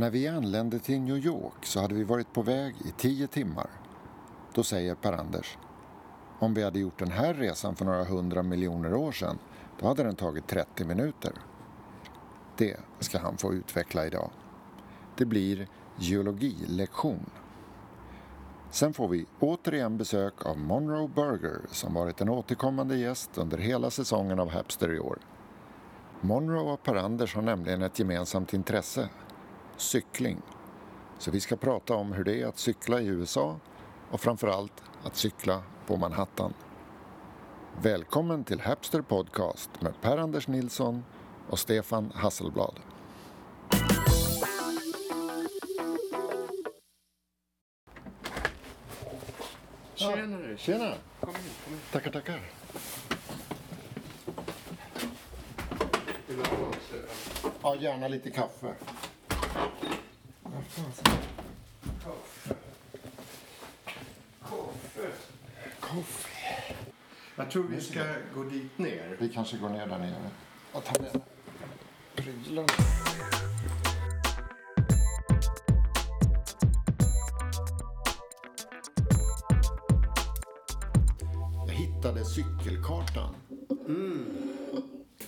När vi anlände till New York så hade vi varit på väg i tio timmar. Då säger Per-Anders om vi hade gjort den här resan för några hundra miljoner år sedan då hade den tagit 30 minuter. Det ska han få utveckla idag. Det blir geologilektion. Sen får vi återigen besök av Monroe Burger som varit en återkommande gäst under hela säsongen av Hapster i år. Monroe och Per-Anders har nämligen ett gemensamt intresse, cykling. Så vi ska prata om hur det är att cykla i USA och framförallt att cykla på Manhattan. Välkommen till Hapster Podcast med Per-Anders Nilsson och Stefan Hasselblad. Tjenare! Tjena! Kom in, kom in. Tackar, tackar. Ja, gärna lite kaffe. Kaffe. Kaffe. Kaffe. Jag tror vi ska gå dit ner. Vi kanske går ner där nere. Jag tar med prylarna. Jag hittade cykelkartan.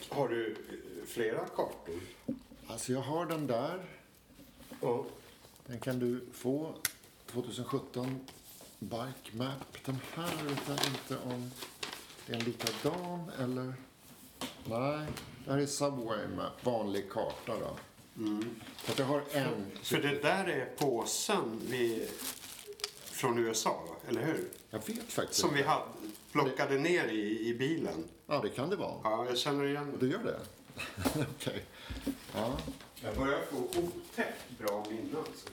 Har du eh, flera kartor? Alltså jag har den där. Ja. Den kan du få 2017 Bike Map. Den här vet jag inte om det är en likadan eller... Nej, det här är Subway Map, vanlig karta då. Så att jag har en. För det där är påsen vi... från USA, va? eller hur? Jag vet faktiskt Som vi hade, plockade ner i, i bilen. Ja, det kan det vara. Ja, jag känner igen Du gör det? Okej. Ja. Jag börjar få otäckt bra minne alltså.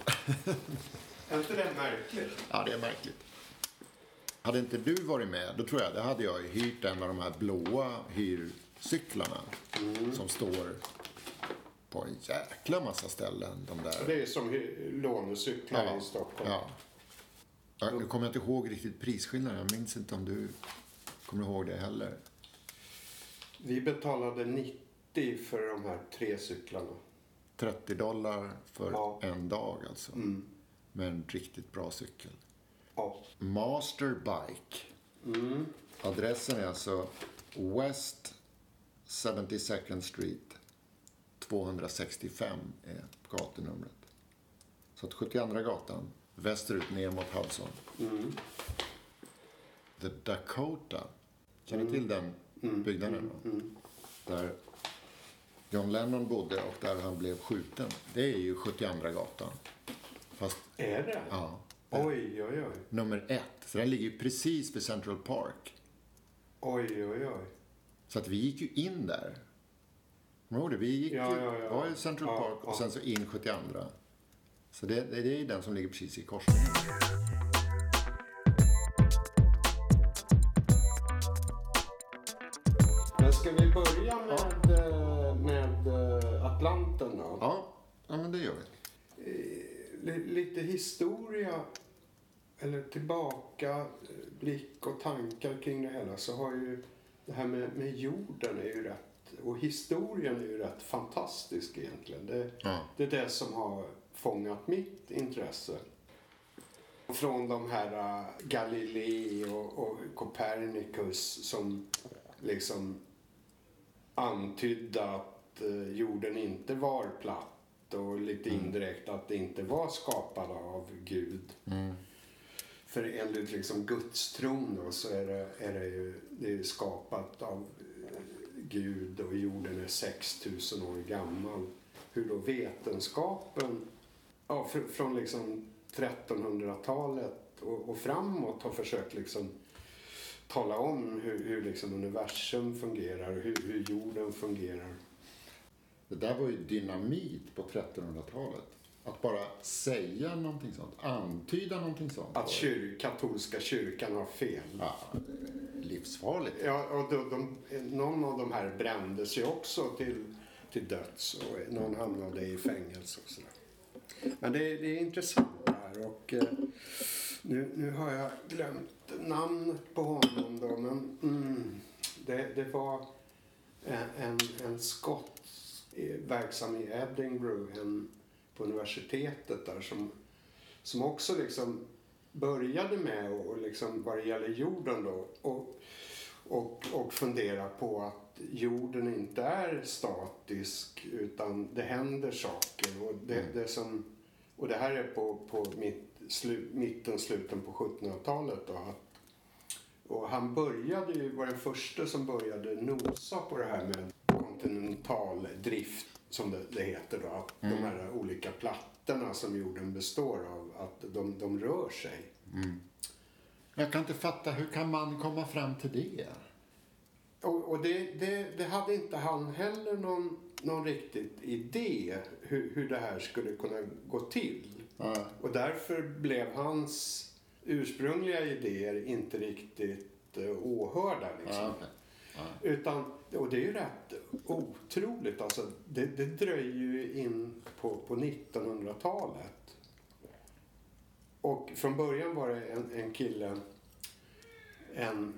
är inte det märkligt? ja, det är märkligt. Hade inte du varit med, då tror jag, då hade jag hyrt en av de här blåa hyrcyklarna som står på en jäkla massa ställen. De där. Det är som lånecyklar i Stockholm. Ja. Ja, nu kommer jag inte ihåg riktigt prisskillnaden. Jag minns inte om du kommer ihåg det heller. Vi betalade 90 för de här tre cyklarna. 30 dollar för Ja. en dag alltså. Med en riktigt bra cykel. Ja. Master Bike. Adressen är alltså West 72nd Street. 265 är gatunumret. Så att 72 gatan, västerut ner mot Hudson. The Dakota. Känner ni till den byggnaden? då? Där John Lennon bodde och där han blev skjuten. Det är ju 72 gatan. Fast, Är det? ja, Oj, oj, oj. nummer ett. Så den ligger ju precis vid Central Park. Oj, oj, oj. Så att vi gick ju in där. Kommer du ihåg det? Vi gick Ja, ju, ja, ja. var i Central Ja, Park och ja. sen så in 72. Så det, det är den som ligger precis i korsningen. Men ska vi börja med, med eh, Atlanten då? Ja, ja men det gör vi. L- lite historia, eller tillbaka, eh, blick och tankar kring det hela så har ju det här med, med jorden är ju rätt, och historien är ju rätt fantastisk egentligen. Det, Ja. det är det som har fångat mitt intresse. Från de här uh, Galilei och, och Copernicus som liksom antydde att eh, jorden inte var platt och lite indirekt att det inte var skapad av Gud. För enligt liksom gudstron då så är det, är det ju det är skapat av eh, Gud och jorden är 6000 år gammal. Hur då vetenskapen ja, fr- från liksom 1300-talet och, och framåt har försökt liksom tala om hur, hur liksom universum fungerar och hur, hur jorden fungerar. Det där var ju dynamit på 1300-talet. Att bara säga någonting sånt, antyda någonting sånt. Att kyr, katolska kyrkan har fel. Ja, livsfarligt. Ja, och de, de, någon av de här brändes ju också till, till döds och någon hamnade i fängelse och sådär. Men det, är- det är intressant det här och eh, nu, nu har jag glömt namnet på honom då men mm, det, det var en, en, en skott eh, verksam i Edinburgh en, på universitetet där som, som också liksom började med, och liksom vad det gäller jorden då, och, och, och fundera på att jorden inte är statisk utan det händer saker. Och det, det, som, och det här är på, på mitt, slu, mitten, sluten på 1700-talet. Då, att, och han började ju, var den första som började nosa på det här med kontinentaldrift som det, det heter då. Att mm. de här olika plattorna som jorden består av, att de, de rör sig. Mm. Jag kan inte fatta, hur kan man komma fram till det? Och, och det, det, det, hade inte han heller någon, någon riktigt idé hur, hur det här skulle kunna gå till. Mm. Och därför blev hans ursprungliga idéer inte riktigt åhörda. Liksom. Mm, utan, och det är ju rätt otroligt. Alltså, det, det dröjer ju in på, på 1900-talet. Och från början var det en, en kille, en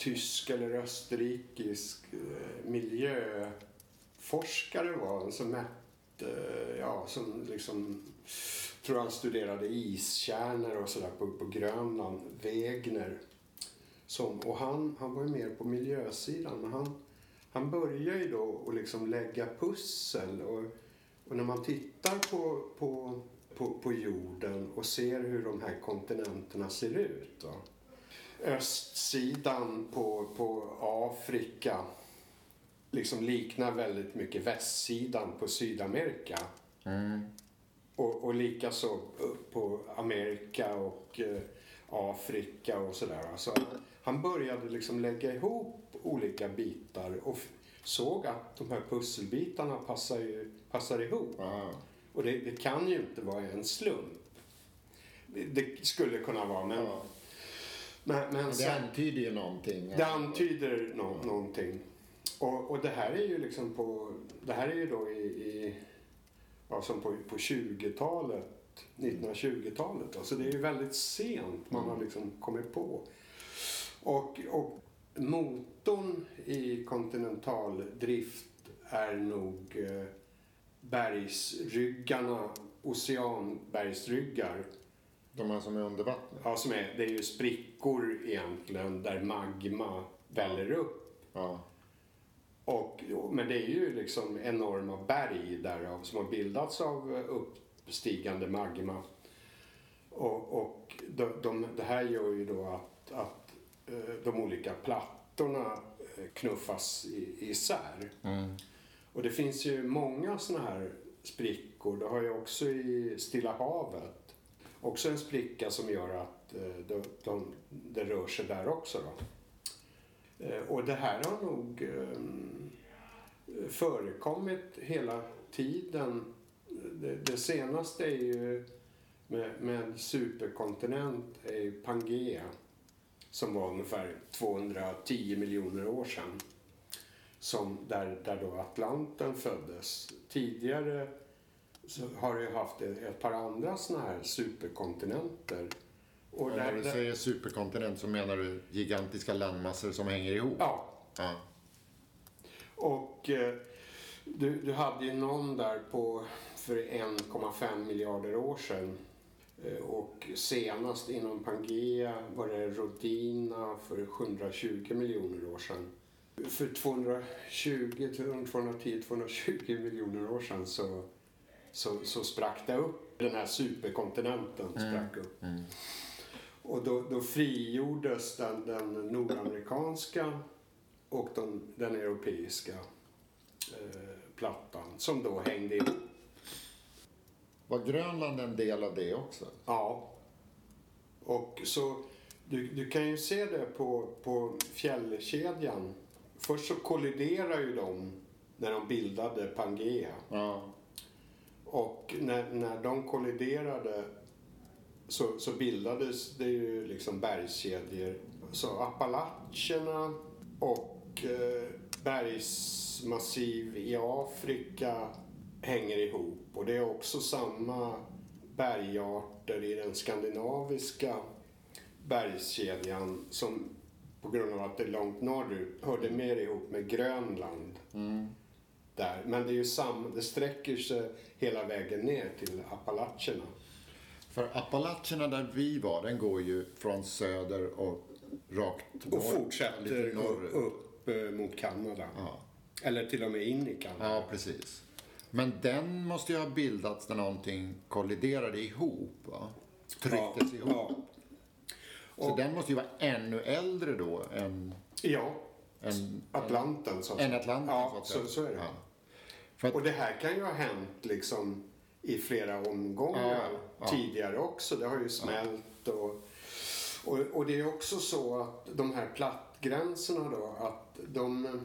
tysk eller österrikisk eh, miljöforskare var han som mätte, ja, som liksom, tror han studerade iskärnor och sådär på, på Grönland, Wegner. Som, och han, han var ju mer på miljösidan, men han, han börjar ju då att liksom lägga pussel. Och, och när man tittar på, på, på, på, jorden och ser hur de här kontinenterna ser ut. Va? Östsidan på, på Afrika liksom liknar väldigt mycket västsidan på Sydamerika. Mm. Och, och likaså på Amerika och eh, Afrika och sådär. Alltså, han började liksom lägga ihop olika bitar och såg att de här pusselbitarna passar, ju, passar ihop. Wow. Och det, det, kan ju inte vara en slump. Det, skulle kunna vara, men... Ja. men, men det antyder ju någonting. Det antyder no, ja. någonting. Och, och det här är ju liksom på... Det här är ju då i... i ja, som på, på 20-talet 1920-talet. Alltså det är ju väldigt sent man har mm. liksom kommit på. Och, och motorn i kontinentaldrift är nog eh, bergsryggarna, oceanbergsryggar. De här som är under vattnet? Ja, som är, det är ju sprickor egentligen där magma väller upp. Ja. Och, men det är ju liksom enorma berg därav som har bildats av uppstigande magma. Och, och de, de, det här gör ju då att, att de olika plattorna eh, knuffas isär. Mm. Och det finns ju många sådana här sprickor. Det har ju också i Stilla havet. Också en spricka som gör att eh, de, de, det rör sig där också. Då. Och det här har nog förekommit hela tiden. Det, det senaste är ju med, med superkontinent är ju Pangea som var ungefär 210 miljoner år sedan. Som där, där då Atlanten föddes. Tidigare så har det haft ett, ett par andra såna här superkontinenter. Och och när du säger superkontinent så menar du gigantiska landmassor som hänger ihop? Ja. ja. Och eh, du, du hade ju någon där på för 1,5 miljarder år sedan och senast inom Pangea var det Rodina för 720 miljoner år sedan. För 220, 210, 220 miljoner år sedan så, så, så sprack det upp. Den här superkontinenten mm. sprack mm. upp. Mm. Och då, då frigjordes den, den nordamerikanska och den, den europeiska eh, plattan som då hängde ihop. Var Grönland en del av det också? Ja. Och så, du, du kan ju se det på, på fjällkedjan. Först så kolliderar ju de när de bildade Pangea. Ja. Och när, när de kolliderade så, så bildades det ju liksom bergskedjor. Så Appalacherna och eh, bergsmassiv i Afrika hänger ihop. Och det är också samma bergarter i den skandinaviska bergskedjan som på grund av att det är långt norrut hörde mer ihop med Grönland. Mm. där. Men det är ju sam, det sträcker sig hela vägen ner till Appalacherna. För Appalacherna där vi var, den går ju från söder och rakt Och norr- fortsätter lite norrut. upp eh, mot Kanada. Ja. Eller till och med in i Kanada. ja, precis. Men den måste ju ha bildats när någonting kolliderade ihop, va? Trycktes ihop. Ja. Så den måste ju vara ännu äldre då än, ja. än, Atlanten så att än säga. Atlanten. Ja, så så, så är det. Ja. För att, Och det här kan ju ha hänt liksom i flera omgångar Ja, ja. tidigare också. Det har ju smält och, och, och det är också så att de här plattgränserna då, att de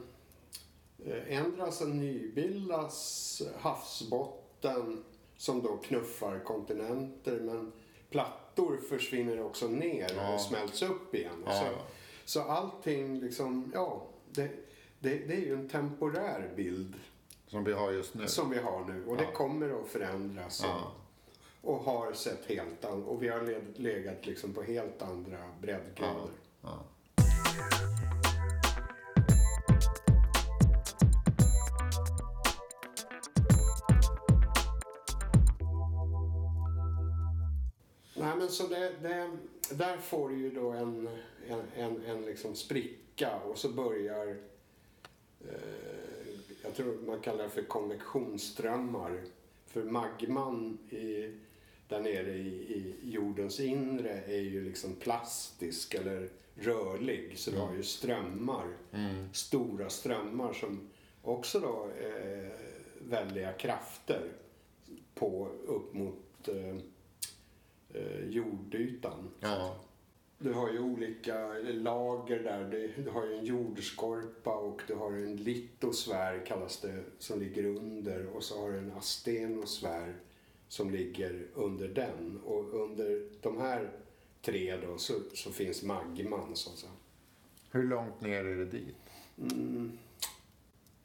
ändras och nybildas havsbotten som då knuffar kontinenter men plattor försvinner också ner Ja. och smälts upp igen. Ja, så, så allting liksom, ja, det, det, det är ju en temporär bild som vi har just nu. som vi har nu och det Ja. kommer att förändras och, Ja. och har sett helt an- och vi har legat liksom på helt andra breddgrader. Men så det, det, där får du ju då en, en, en, en liksom spricka och så börjar eh, jag tror man kallar det för konvektionsströmmar. För magman i, där nere i, i jordens inre är ju liksom plastisk eller rörlig. Så du har ju strömmar, stora strömmar som också då är väldiga krafter på upp mot eh, eh, jordytan. Ja. Du har ju olika lager där. Du, du har ju en jordskorpa och du har en litosfär kallas det som ligger under och så har du en astenosfär som ligger under den. Och under de här tre då så, så finns magman så att säga. Hur långt ner är det dit? Mm,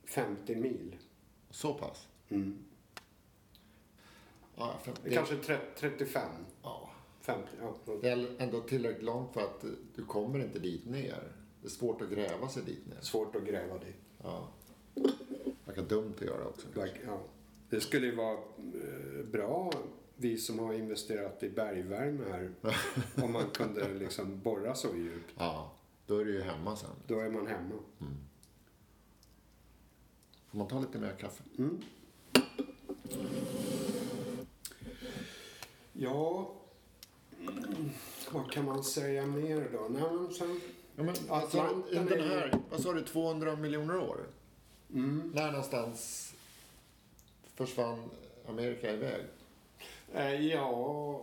50 mil. Så pass? Mm. Ja, för Det det, Kanske tre, 35. ja. 50. Ja. det är ändå tillräckligt långt för att du kommer inte dit ner. Det är svårt att gräva sig dit ner. Svårt att gräva dit. Ja. Verkar dumt att göra också. Like, ja. Det skulle ju vara eh, bra, vi som har investerat i bergvärme här, om man kunde liksom borra så djupt. Ja, då är du ju hemma sen. Då är man hemma. Får man ta lite mer kaffe? Mm. Ja, vad kan man säga mer då? Nej, men sen, Ja, men, Atlanten alltså, den är ju- här, vad sa du, 200 miljoner år? mm. När någonstans försvann Amerika iväg? Eh, ja,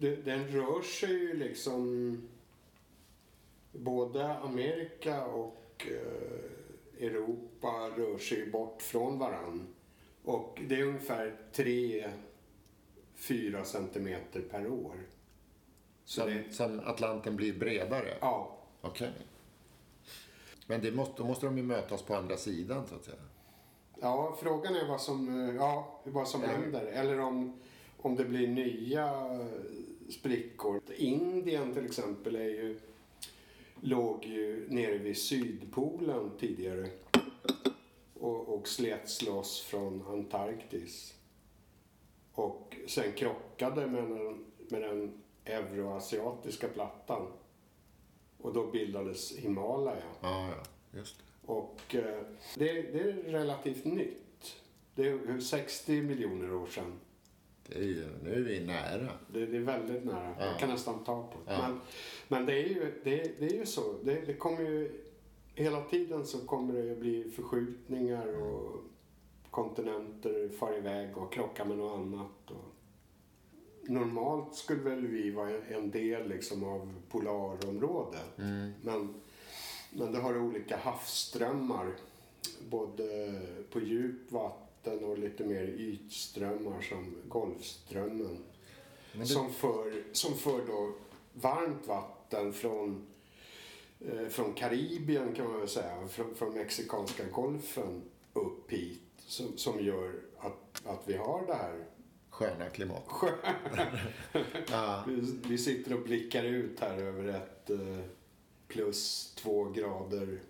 eh, den rör sig ju liksom... Både Amerika och eh, Europa rör sig bort från varann. Och det är ungefär 3-4 centimeter per år. Så Sen, det, sen Atlanten blir bredare? ja, Okej. Men det måste, då måste de ju mötas på andra sidan, så att säga. ja, frågan är vad som, eh, ja, vad som Eller- händer. Eller om, om det blir nya eh, sprickor. Indien till exempel är ju, låg ju nere vid Sydpolen tidigare och, och slets loss från Antarktis. Och sen krockade med den, med den euroasiatiska plattan. Och då bildades Himalaya. Ja, ja. Just det. Och eh, det, det är relativt nytt. Det är 60 miljoner år sedan. Det är ju, nu är vi nära. Det, det är väldigt nära. Ja. Jag kan nästan ta på det. Ja. Men, men det är ju, det, det är ju så. Det, det kommer ju, hela tiden så kommer det ju bli förskjutningar och kontinenter far iväg och krockar med något annat. Och normalt skulle väl vi vara en del liksom av polarområdet. Mm. Men, men det har olika havsströmmar. Både på djup vatten och lite mer ytströmmar som Golfströmmen. Men det, Som för, som för då varmt vatten från, eh, från Karibien kan man väl säga, från, från Mexikanska golfen upp hit. Som, som gör att, att vi har det här sköna klimat. vi, vi sitter och blickar ut här över ett eh, plus två grader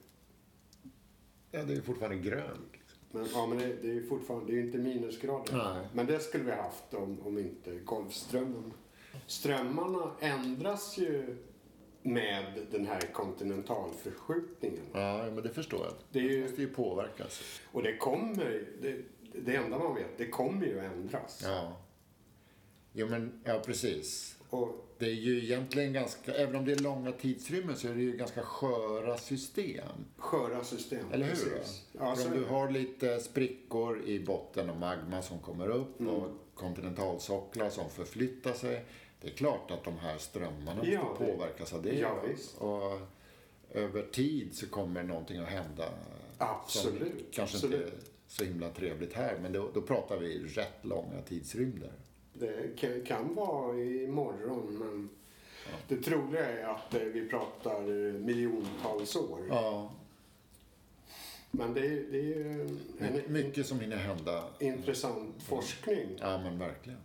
Ja, det är fortfarande grönt. Liksom. Men, ja, men det, det är ju fortfarande det är inte minusgrader. Nej. Men det skulle vi ha haft om, om inte Golfströmmen. Strömmarna ändras ju med den här kontinentalförskjutningen. Ja, men det förstår jag. Det ju- måste ju påverkas. Och det kommer, det, det enda man vet, det kommer ju att ändras. Ja. Jo, men ja, precis. Och Det är ju egentligen ganska, även om det är långa tidsrymmer så är det ju ganska sköra system. sköra system. Eller hur? precis. Ja, För om du det. har lite sprickor i botten och magma som kommer upp Mm. och kontinentalsocklar som förflyttar sig. Det är klart att de här strömmarna Ja, måste det- påverkas av det. ja. Och över tid så kommer någonting att hända. Absolut, Som kanske inte absolut. är så himla trevligt här, men då, då pratar vi rätt långa tidsrymder. Det kan, vara imorgon, men det troliga är att eh, vi pratar miljontals år. Ja, Men det är, det är en mycket som hinner hända. intressant forskning. Ja, men verkligen.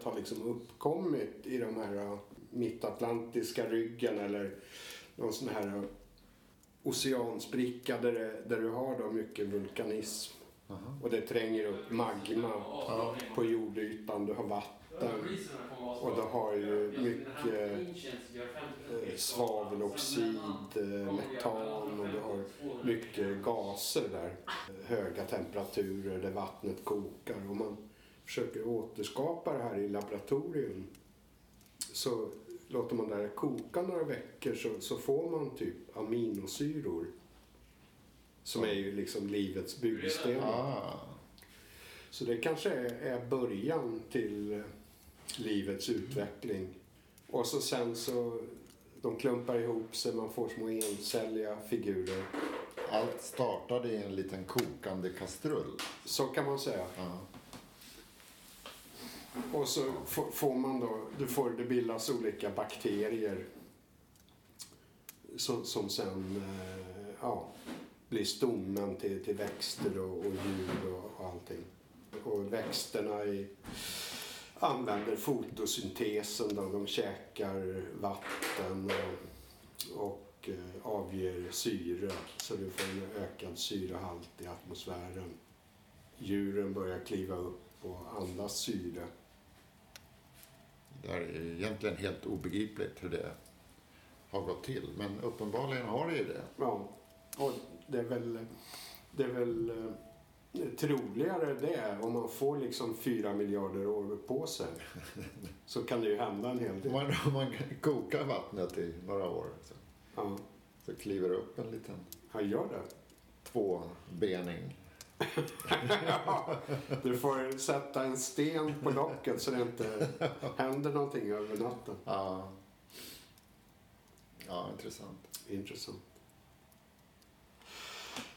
Livet har liksom uppkommit i de här eh, mittatlantiska ryggen eller någon sån här eh, oceanspricka där, det- där du har då mycket vulkanism. Och det tränger upp magma på jordytan, du har vatten och du har ju mycket eh, svaveloxid, metan och du har mycket gaser där. Höga temperaturer där vattnet kokar. Och man försöker återskapa det här i laboratorium så låter man det här koka några veckor så, så får man typ aminosyror. Som är ju liksom livets byggstenar. Ah, Så det kanske är, är början till eh, livets utveckling. Och så sen så, de klumpar ihop sig, man får små encelliga figurer. allt startade i en liten kokande kastrull. Så kan man säga. Ja. Och så får, man då, du får, det bildas olika bakterier som, som sen eh, ja, blir stommen till, till växter och, och djur och, och allting. Och växterna i, använder fotosyntesen då, de käkar vatten och, och eh, avger syre så du får en ökad syrehalt i atmosfären. Djuren börjar kliva upp och andas syre. Det är egentligen helt obegripligt hur det har gått till. Men uppenbarligen har det ju det. Ja, och det är väl, det är väl eh, troligare det om man får liksom fyra miljarder år på sig. Så kan det ju hända en hel Om del. man, om man kokar vattnet i några år så, Ja, så kliver det upp en liten han gör det. tvåbening. Du får sätta en sten på locket så det inte händer någonting över natten. Ja. ja, intressant. Intressant.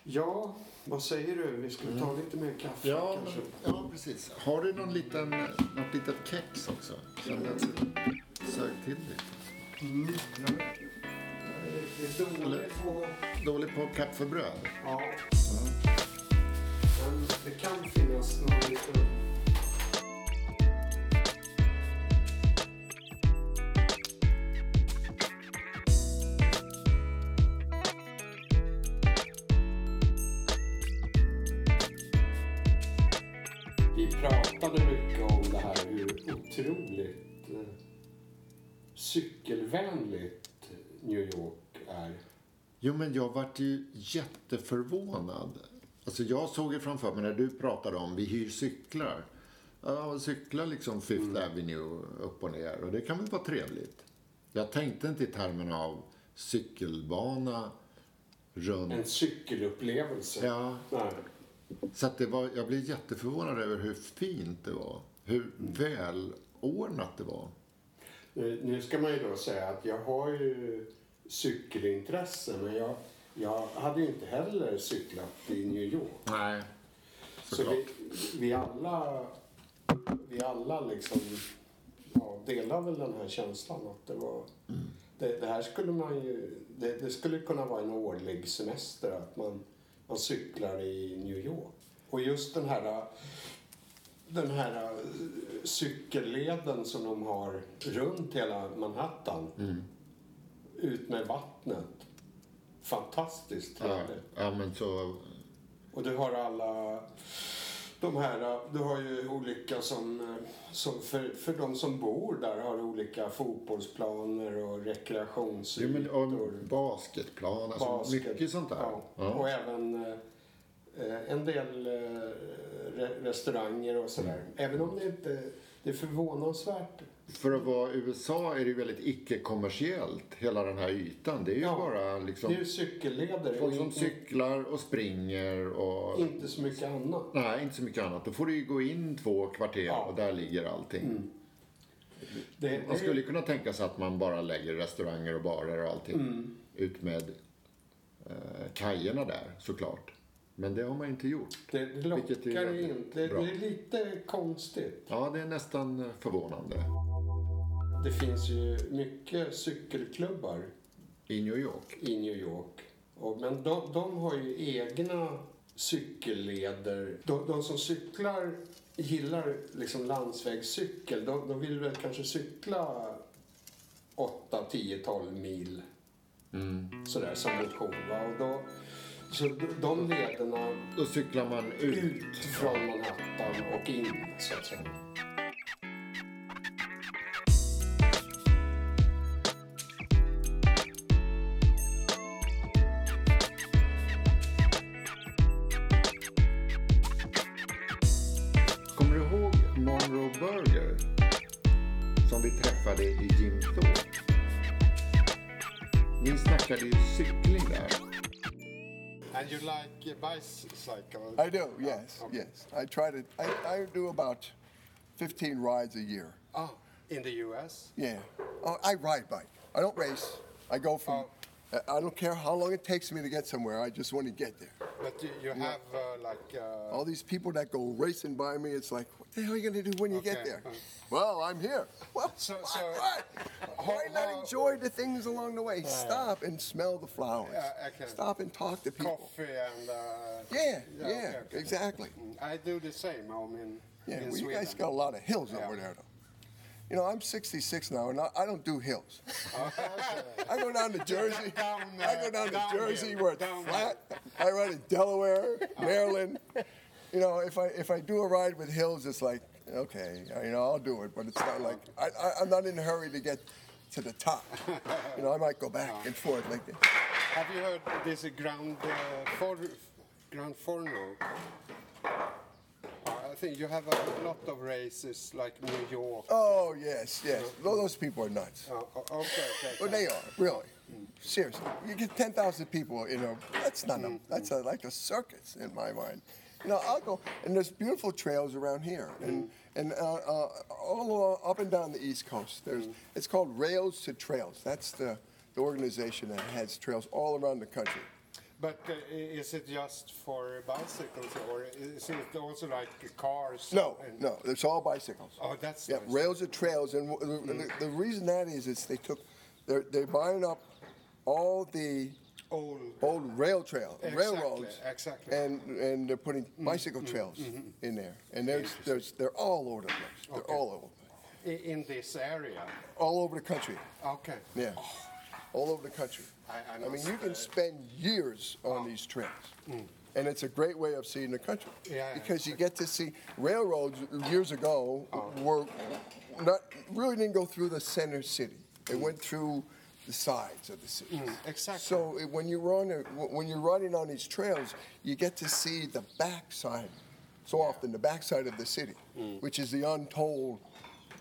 Ja, vad säger du? Vi skulle ta lite mer kaffe Ja, kanske. men, ja, precis. Har du någon liten, något litet kex också? Som jag sög till lite. Mm. Dålig på... Dålig på kaffebröd. Ja. Men det kan finnas någon liten... Vi pratade mycket om det här hur otroligt eh, cykelvänligt New York är. Jo, men jag vart ju jätteförvånad. Alltså jag såg ju framför mig när du pratade om vi hyr cyklar. Ja, cykla liksom Fifth Avenue upp och ner och det kan väl vara trevligt. Jag tänkte inte i termerna av cykelbana runt. En cykelupplevelse. Ja, Nej. så att det var, jag blev jätteförvånad över hur fint det var. Hur välordnat det var. Nu, nu ska man ju då säga att jag har ju cykelintresse men jag, jag hade ju inte heller cyklat i New York. Nej, Så vi, vi alla, vi alla liksom ja, delar väl den här känslan att det var... Det, det här skulle man ju... Det, det skulle kunna vara en årlig semester att man, man cyklar i New York. Och just den här den här cykelleden som de har runt hela Manhattan. Mm. Ut med vattnet. Fantastiskt Ja, trevligt. ja, men så... Och du har alla de här, du har ju olika som, som för, för de som bor där har du olika fotbollsplaner och rekreationsytor. men, och basketplan, alltså basket. mycket sånt där. Ja. Ja. Och även eh, en del eh, re, restauranger och sådär. Mm. Även om det inte det är förvånansvärt. För att vara USA är det ju väldigt icke-kommersiellt, hela den här ytan. Det är ju Ja, bara liksom Det är ju cykelleder. folk som cyklar och springer och... Inte så mycket annat. Nej, inte så mycket annat. Då får du ju gå in två kvarter Ja. Mm. och där ligger allting. Det, Man det- skulle kunna tänka sig att man bara lägger restauranger och barer och allting Mm. ut med eh, kajerna där, såklart. Men det har man inte gjort. Det, det lockar inte. Det, det är lite konstigt. Ja, det är nästan förvånande. Det finns ju mycket cykelklubbar I New York. i New York. Och, men de, de har ju egna cykelleder. De, de som cyklar gillar liksom landsvägscykel. De, de vill väl kanske cykla 8, 10, 12 mil sådär som motion. Va? Och då, så de- de lederna Då cyklar man ut. ut från Manhattan och in så att säga. Like bicycle? I do, yes, yes. I try to, I, I do about 15 rides a year. Ah, in the US? Yeah. Oh, I ride bike. I don't race. I go from, Oh. I don't care how long it takes me to get somewhere. I just want to get there. But you, you have uh, like. Uh, All these people that go racing by me, it's like, what the hell are you going to do when you get there? uh. Well, I'm here. Well, So- so- what? Why not how- enjoy the things along the way? Stop and smell the flowers. Yeah, okay. Stop and talk to people. coffee and. Uh, Yeah, yeah, okay, okay. exactly. I do the same. I mean, Yeah, well, you guys got a lot of hills Yeah. over there, though. You know, I'm 66 now, and I, I don't do hills. I go down to Jersey. Down, I go down to downhill, Jersey where it's downhill. flat. I ride in Delaware, Maryland. You know, if I if I do a ride with hills, it's like okay, you know, I'll do it, but it's not like I, I, I'm not in a hurry to get to the top. You know, I might go back and forth like this. Have you heard this ground uh, for, Grand Forno? I think you have a lot of races like New York. Oh yes, yes. Tho- Those people are nuts. Oh, oh, okay, okay. Well, they are really. Seriously, you get ten thousand people. You know, that's not a, that's a, like a circus in my mind. You know, I'll go and there's beautiful trails around here, and and uh, uh, all along, up and down the East Coast. There's it's called Rails to Trails. That's the the organization that has trails all around the country. But uh, is it just for bicycles or is it also like cars? No, and- no, it's all bicycles. Oh, that's Yeah, nice. rails and trails, and w- the, the, the reason that is, is they took, they're, they're buying up all the Old. old rail trail, Exactly, railroads, exactly. and and they're putting mm, bicycle mm, trails mm, in there, and there's there's they're all over the place. They're Okay. all over, the place. i- In this area. all over the country. Okay. Yeah, all over the country. I- I I, mean, you can uh, spend years on these trails. Mm. And it's a great way of seeing the country Yeah, yeah. because you get to see railroads years ago uh. were not really didn't go through the center city. They mm. went through the sides of the city. Mm, exactly. So it- when you're on a, when you're riding on these trails, you get to see the backside. So often, the backside of the city, which is the untold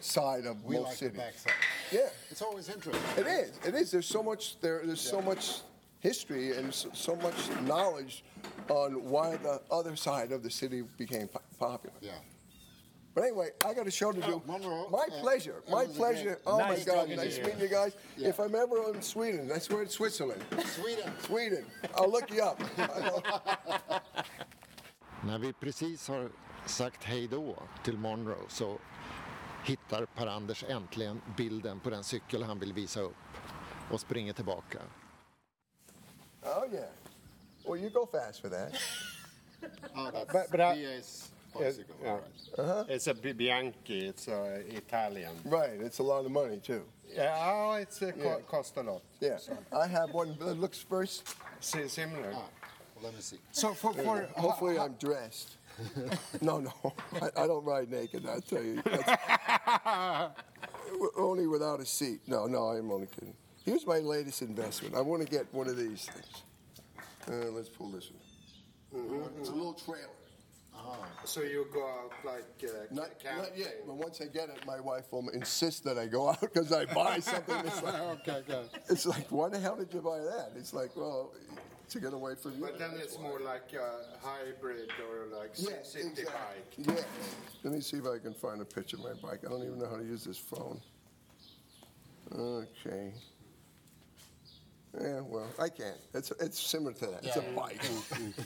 side of We most like the cities. backside. Yeah, It's always interesting. it is. It is. There's so much there. There's so much history and so, so much knowledge on why the other side of the city became po- popular. Yeah. But anyway, I got a show to do. Oh, Monroe, My uh, pleasure. My pleasure. Oh Nice my God! Nice you. meeting you guys. Yeah. If I'm ever in Sweden, that's where it's Switzerland. Sweden. Sweden. I'll look you up. När vi precis har sagt hej då till Monroe så hittar Per-Anders äntligen bilden på den cykel han vill visa upp och springer tillbaka. oh yeah. Well, you go fast for that. Oh, that's, But- but I- bicycle, yeah. right. It's a Bi- Bianchi. It's uh, Italian. Right, it's a lot of money too. Yeah, oh, it's uh, co- Yeah. cost a lot. Yeah, I have one that looks first. Si- similar. Ah, let me see. So for, for Hopefully, I'm dressed. no, no, I, I don't ride naked. I tell you, only without a seat. No, no, I'm only kidding. Here's my latest investment. I want to get one of these things. Uh, let's pull this one. It's a little trailer. So you go out like uh, Not, not yet, but once I get it, my wife will insist that I go out because I buy something. That's like, okay, good. it's like, why the hell did you buy that? It's like, well, to get away from you. But then it's more like a hybrid or like Yeah, city exactly. bike. Yeah. Let me see if I can find a picture of my bike. I don't even know how to use this phone. Okay. Yeah, well, I can't. It's it's similar to that. It's a bike.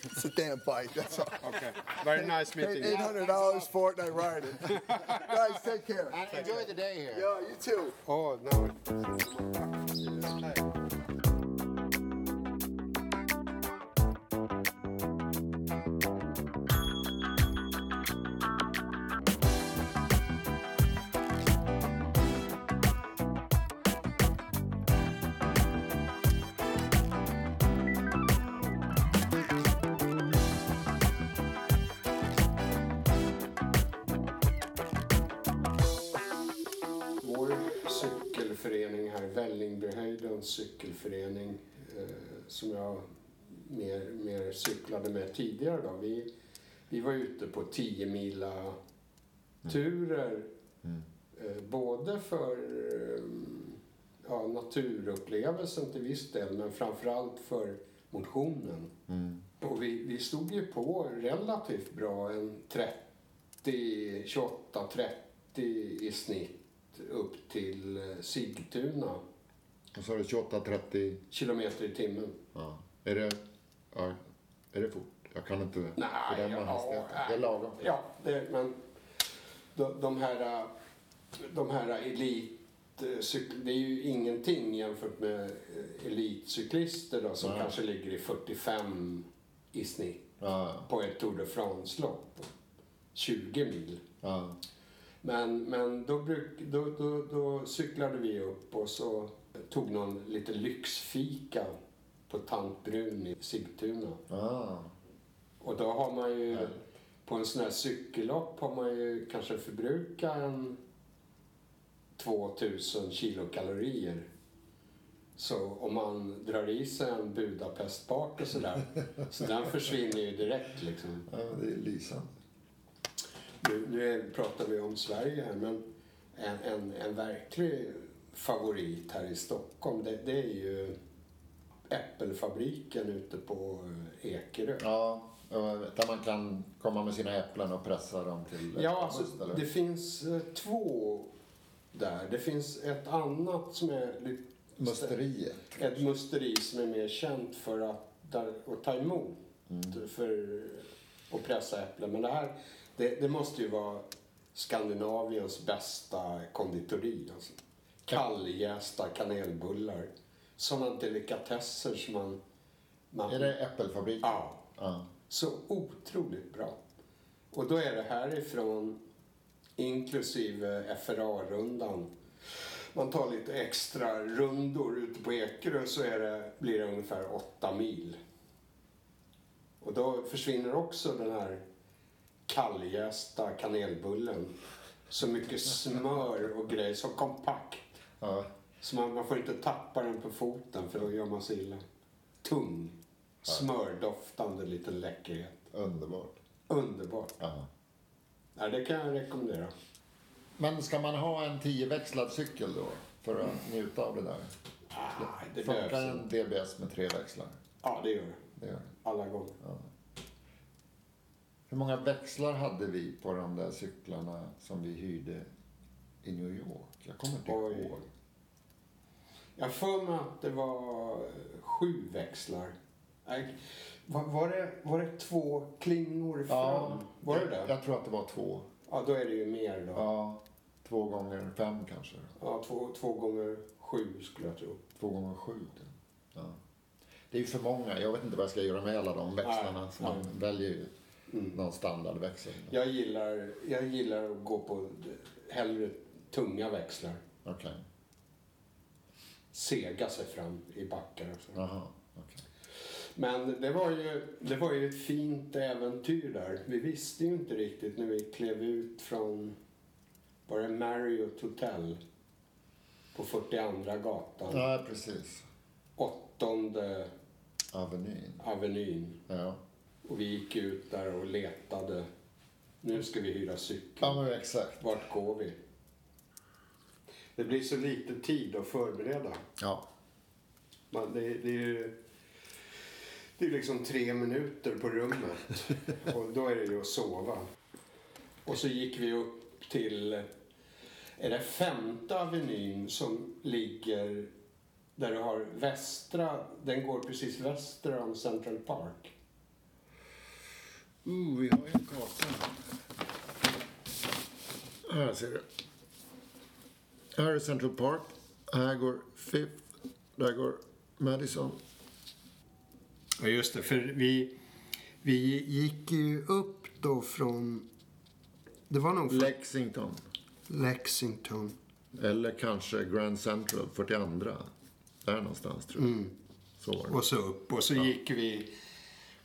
it's a damn bike. That's all. Okay. Very nice meeting Eight you. hundred dollars for it, and I ride it. Guys, take care. And enjoy the day here. Yeah, you too. Oh, no. Som jag mer, mer cyklade med tidigare då. Vi, vi var ute på 10 mila turer. Eh, både för eh, ja, naturupplevelsen till viss del, men framförallt för motionen. Och vi, vi stod ju på relativt bra, en 30, 28, 30 i snitt upp till eh, Sigtuna, Så har du 28-30. kilometer i timmen. Ja. Är det, ja, är det fort? Jag kan inte Nej, bedöma ja, hastigheten. Det är lagom. Ja, det, men de, de här, eh, de här elitcyklisterna, det är ju ingenting jämfört med eh, elitcyklister då, som Nej. kanske ligger i 45 i snitt Ja, på ett Tour de France-lopp. 20 mil. ja. Men, men då, bruk, då, då, då cyklade vi upp och så tog någon lite lyxfika på Tant Brun i Sigtuna. Ah, Och då har man ju, Härligt. på en sån här cykellopp har man ju kanske förbrukat en 2000 kilokalorier. Så om man drar i sig en Budapestbak och sådär, så den försvinner ju direkt liksom. ja, det är lysande. Nu, nu pratar vi om Sverige här, men en, en, en verklig favorit här i Stockholm, det, det är ju Äppelfabriken ute på eh, Ekerö. Ja, där man kan komma med sina äpplen och pressa dem till Ja, alltså, det finns eh, två där. Det finns ett annat som är lite... Musteriet. Ett musteri som är mer känt för att, där, att ta emot Mm. för att pressa äpplen. Men det här, det, det måste ju vara Skandinaviens bästa konditori. Alltså. Kalljästa kanelbullar. Sådana delikatesser som man... man Är det äppelfabrik? Ja. ja. Så otroligt bra. Och då är det härifrån, inklusive FRA-rundan. Man tar lite extra rundor ute på Ekerö så är det, blir det ungefär åtta mil. Och då försvinner också den här kalljästa kanelbullen. Så mycket smör och grejer, så kompakt. Ja. Så man, man får inte tappa den på foten för då gör man sig illa. Tung, smördoftande liten läckerhet. Underbart. Underbart. Ja. Ja, det kan jag rekommendera. Men ska man ha en tioväxlad cykel då för att njuta av det där? Ah, det Funkar en. DBS med tre växlar? Ja, det gör det. Det gör det. Alla gånger. Hur många växlar hade vi på de där cyklarna som vi hyrde i New York? Jag kommer inte Oj. ihåg. Jag för mig att det var sju växlar. Nej, Var, var, det, var det två klingor fram? var det det? jag tror att det var två. Ja, då är det ju mer då. Ja, två gånger fem kanske. Ja, två, två gånger sju skulle jag tro. Två gånger sju. typ. Ja. Det är ju för många. Jag vet inte vad jag ska göra med alla de växlarna. Nej, Så man väljer ju någon standardväxel. Jag gillar, jag gillar att gå på hellre tunga växlar. Okej. Sega sig fram i backar och så. Men det var, ju, det var ju ett fint äventyr där. Vi visste ju inte riktigt när vi klev ut från, var det Marriott Hotel? På 42 gatan, Ja, precis. åttonde Avenyn. avenyn. Ja. Och vi gick ut där och letade. Nu ska vi hyra cykel. Ja, men exakt. Vart går vi? Det blir så lite tid att förbereda. Ja. Man, det, det är ju det är liksom tre minuter på rummet och då är det ju att sova. Och så gick vi upp till, är det femte avenyn som ligger där du har västra, den går precis väster om Central Park. Ooh, vi har ju en karta. Här ser du. Här är Central Park. Här går Fifth. Där går Madison. Ja, just det. För vi, vi gick ju upp då från... Det var nog från Lexington. Lexington. Eller kanske Grand Central, 42. Där någonstans tror jag. Så var det. Och så upp. Och så gick vi...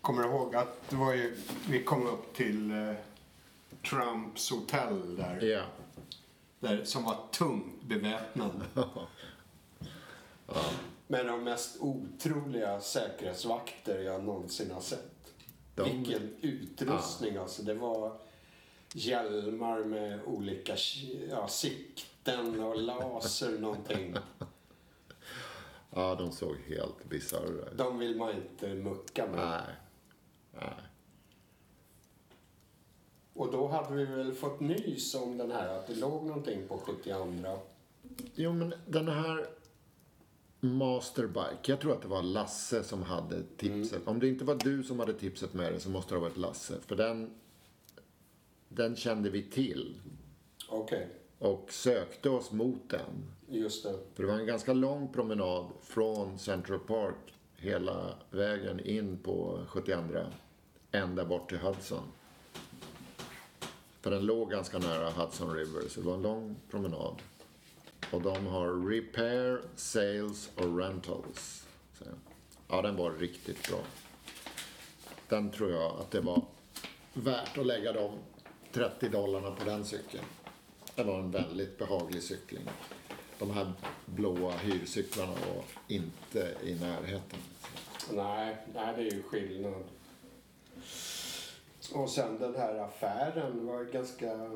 Kommer du ihåg att det var ju... Vi kom upp till eh, Trumps hotell där, Ja. Där. Som var tungt beväpnad. Med de mest otroliga säkerhetsvakter jag någonsin har sett. De- Vilken utrustning alltså. Det var hjälmar med olika ja, sikten och laser någonting. ja, de såg helt bisarra ut. De vill man inte mucka med. Nej. Nej. Och då hade vi väl fått nys om den här, att det låg någonting på 72. Jo, men den här Masterbike. Jag tror att det var Lasse som hade tipset. Om det inte var du som hade tipset med dig så måste det ha varit Lasse. För den, den kände vi till Okej, och sökte oss mot den. just det. För det var en ganska lång promenad från Central Park hela vägen in på 72 ända bort till Hudson. För den låg ganska nära Hudson River, så det var en lång promenad. Och de har repair, sales och rentals. Så, ja, den var riktigt bra. Den tror jag att det var värt att lägga de 30 dollarna på den cykeln. Det var en väldigt behaglig cykling. De här blåa hyrcyklarna var inte i närheten. Nej, nej, det är ju skillnad. Och sen den här affären var ganska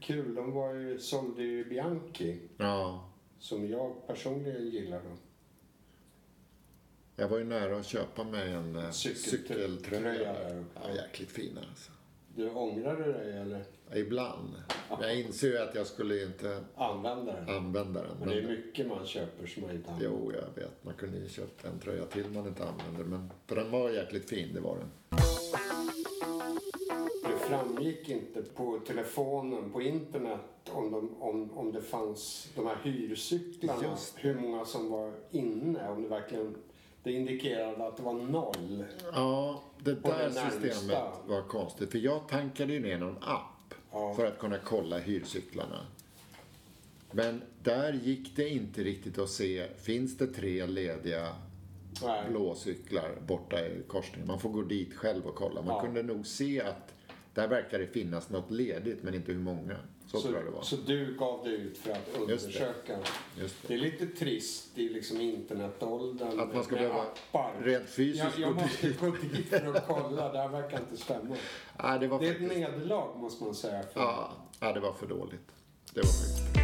kul. De var ju, sålde ju Bianchi, Ja, som jag personligen gillar. Då. jag var ju nära att köpa mig en eh, Cykeltröja. Ja, jäkligt fina alltså. Du ångrar du dig eller Ja, Ibland. Jag inser ju att jag skulle inte använder den? använda den. Men det är mycket man köper som man inte använder. jo, jag vet. Man kunde ju köpt en tröja till man inte använder. Men för den var jäkligt fin, det var den. Framgick inte på telefonen, på internet, om, de, om, om det fanns de här hyrcyklarna. Hur många som var inne. Om det verkligen... Det indikerade att det var noll. Ja, det där det systemet var konstigt. För jag tankade ju ner någon app Ja. för att kunna kolla hyrcyklarna. Men där gick det inte riktigt att se, finns det tre lediga Nej. blåcyklar borta i korsningen? Man får gå dit själv och kolla. Man Ja. kunde nog se att där verkar det finnas något ledigt, men inte hur många. Så, Så, tror jag det var. så du gav dig ut för att Just det. undersöka. Just det. Det är lite trist i liksom internetåldern. Att man ska behöva appar. rent fysiskt jag, jag måste gå dit för att kolla. Det här verkar inte stämma. Nej, det var Det är ett faktiskt... nederlag måste man säga. För Ja, ja, det var för dåligt. Det var faktiskt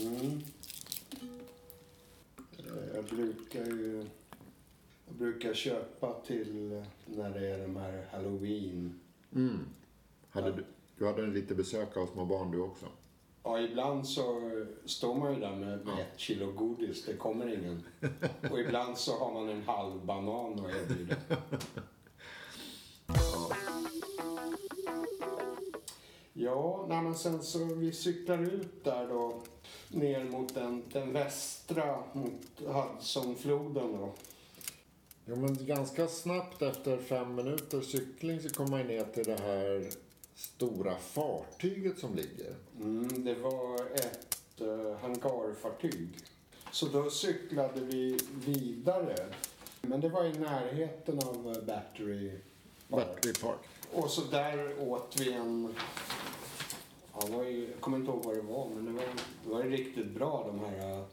Mm. Jag brukar ju... Jag brukar köpa till när det är de här halloween. Mm. Hade du, du hade lite besök av små barn du också. Ja, ibland så står man ju där med, med ett kilo godis. Det kommer ingen. Och ibland så har man en halv banan att erbjuda. Ja, nej, men sen så vi cyklar ut där då. ner mot den, den västra, mot Hudsonfloden då. Jo, men ganska snabbt efter fem minuter cykling så kom man ner till det här stora fartyget som ligger. Mm, det var ett uh, hangarfartyg. Så då cyklade vi vidare. Men det var i närheten av eh, Battery Park. Battery Park. Och så där åt vi en... Det var ju, jag kommer inte ihåg vad det var, men det var, det var riktigt bra de här uh,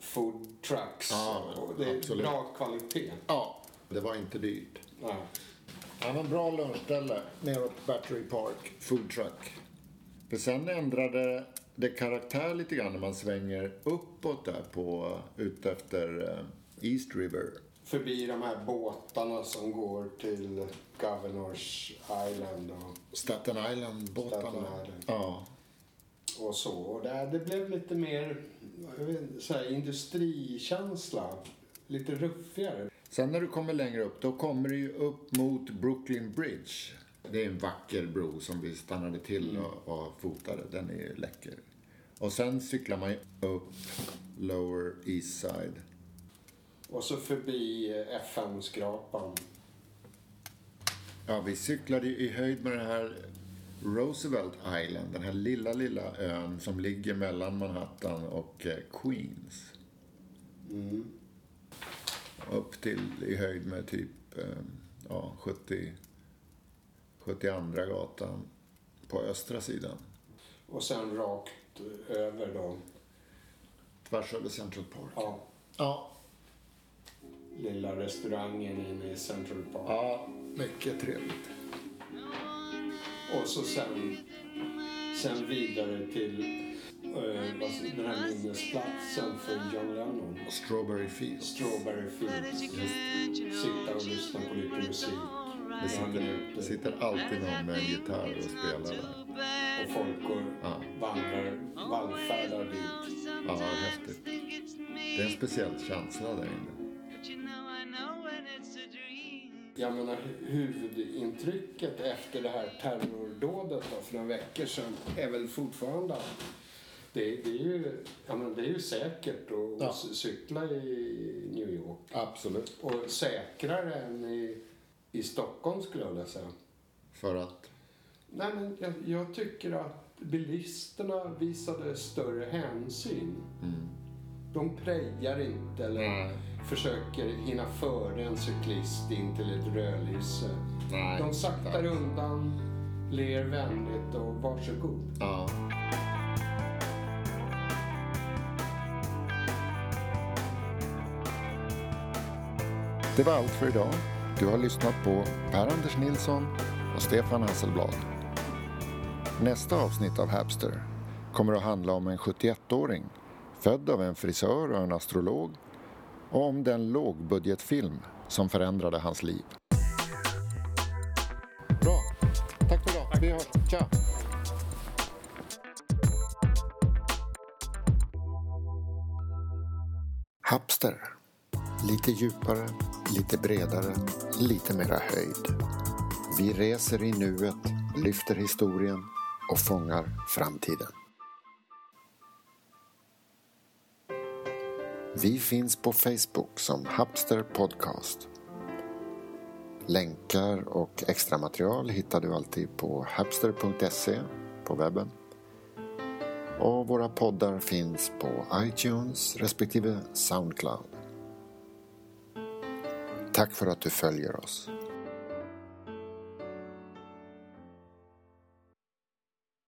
food trucks. Ja, och det är absolut. bra kvalitet. Ja, det var inte dyrt. Ja. Ja, men bra lunchställe neråt Battery Park, food truck. För sen ändrade det karaktär lite grann när man svänger uppåt där på, ut efter eh, East River. Förbi de här båtarna som går till Governors Island och, Staten Island-båtarna. Island. Ja. och så. Och där, det blev lite mer vet, så här, industrikänsla. Lite ruffigare. Sen när du kommer längre upp, då kommer du ju upp mot Brooklyn Bridge. Det är en vacker bro som vi stannade till och, och fotade. Den är läcker. Och sen cyklar man upp Lower East Side. Och så förbi eh, FM-skrapan. Ja, vi cyklade i höjd med den här Roosevelt Island, den här lilla, lilla ön som ligger mellan Manhattan och eh, Queens. Upp till i höjd med typ eh, ja, 70, 72 gatan på östra sidan. Och sen rakt över då. Tvärs över Central Park. Ja, Ja, lilla restaurangen inne i Central Park. ja mycket trevligt. Och så sen, sen vidare till eh, den här minnesplatsen för John Lennon. Strawberry Fields. Strawberry Fields. Sitta och lyssna på lite musik. Det sitter, sitter alltid någon med en gitarr och spelar där. Och folk Ja. vandrar, vallfärdar dit. Ja, häftigt. Det är en speciell känsla där inne. Jag menar hu- huvudintrycket efter det här terrordådet då, för några veckor sedan är väl fortfarande att det, det, är, ju, ja, men det är ju säkert att Ja. cykla i New York. Absolut. Och säkrare än i, i Stockholm skulle jag vilja säga. För att... Nej, men jag, jag tycker att bilisterna visade större hänsyn. De prejar inte eller Nej. Försöker hinna före en cyklist in till ett rödlyse. De saktar tack. undan, ler vänligt och varsågod. Ja. Det var allt för idag. Du har lyssnat på Per-Anders Nilsson och Stefan Hasselblad. Nästa avsnitt av Hapster kommer att handla om en 71-åring född av en frisör och en astrolog om den lågbudgetfilm som förändrade hans liv. Bra. Tack för idag. Vi hörs. Tja! Hapster. Lite djupare, lite bredare, lite mera höjd. Vi reser i nuet, lyfter historien och fångar framtiden. Vi finns på Facebook som Hapster Podcast. Länkar och extra material hittar du alltid på hapster.se på webben. Och våra poddar finns på iTunes respektive Soundcloud. Tack för att du följer oss.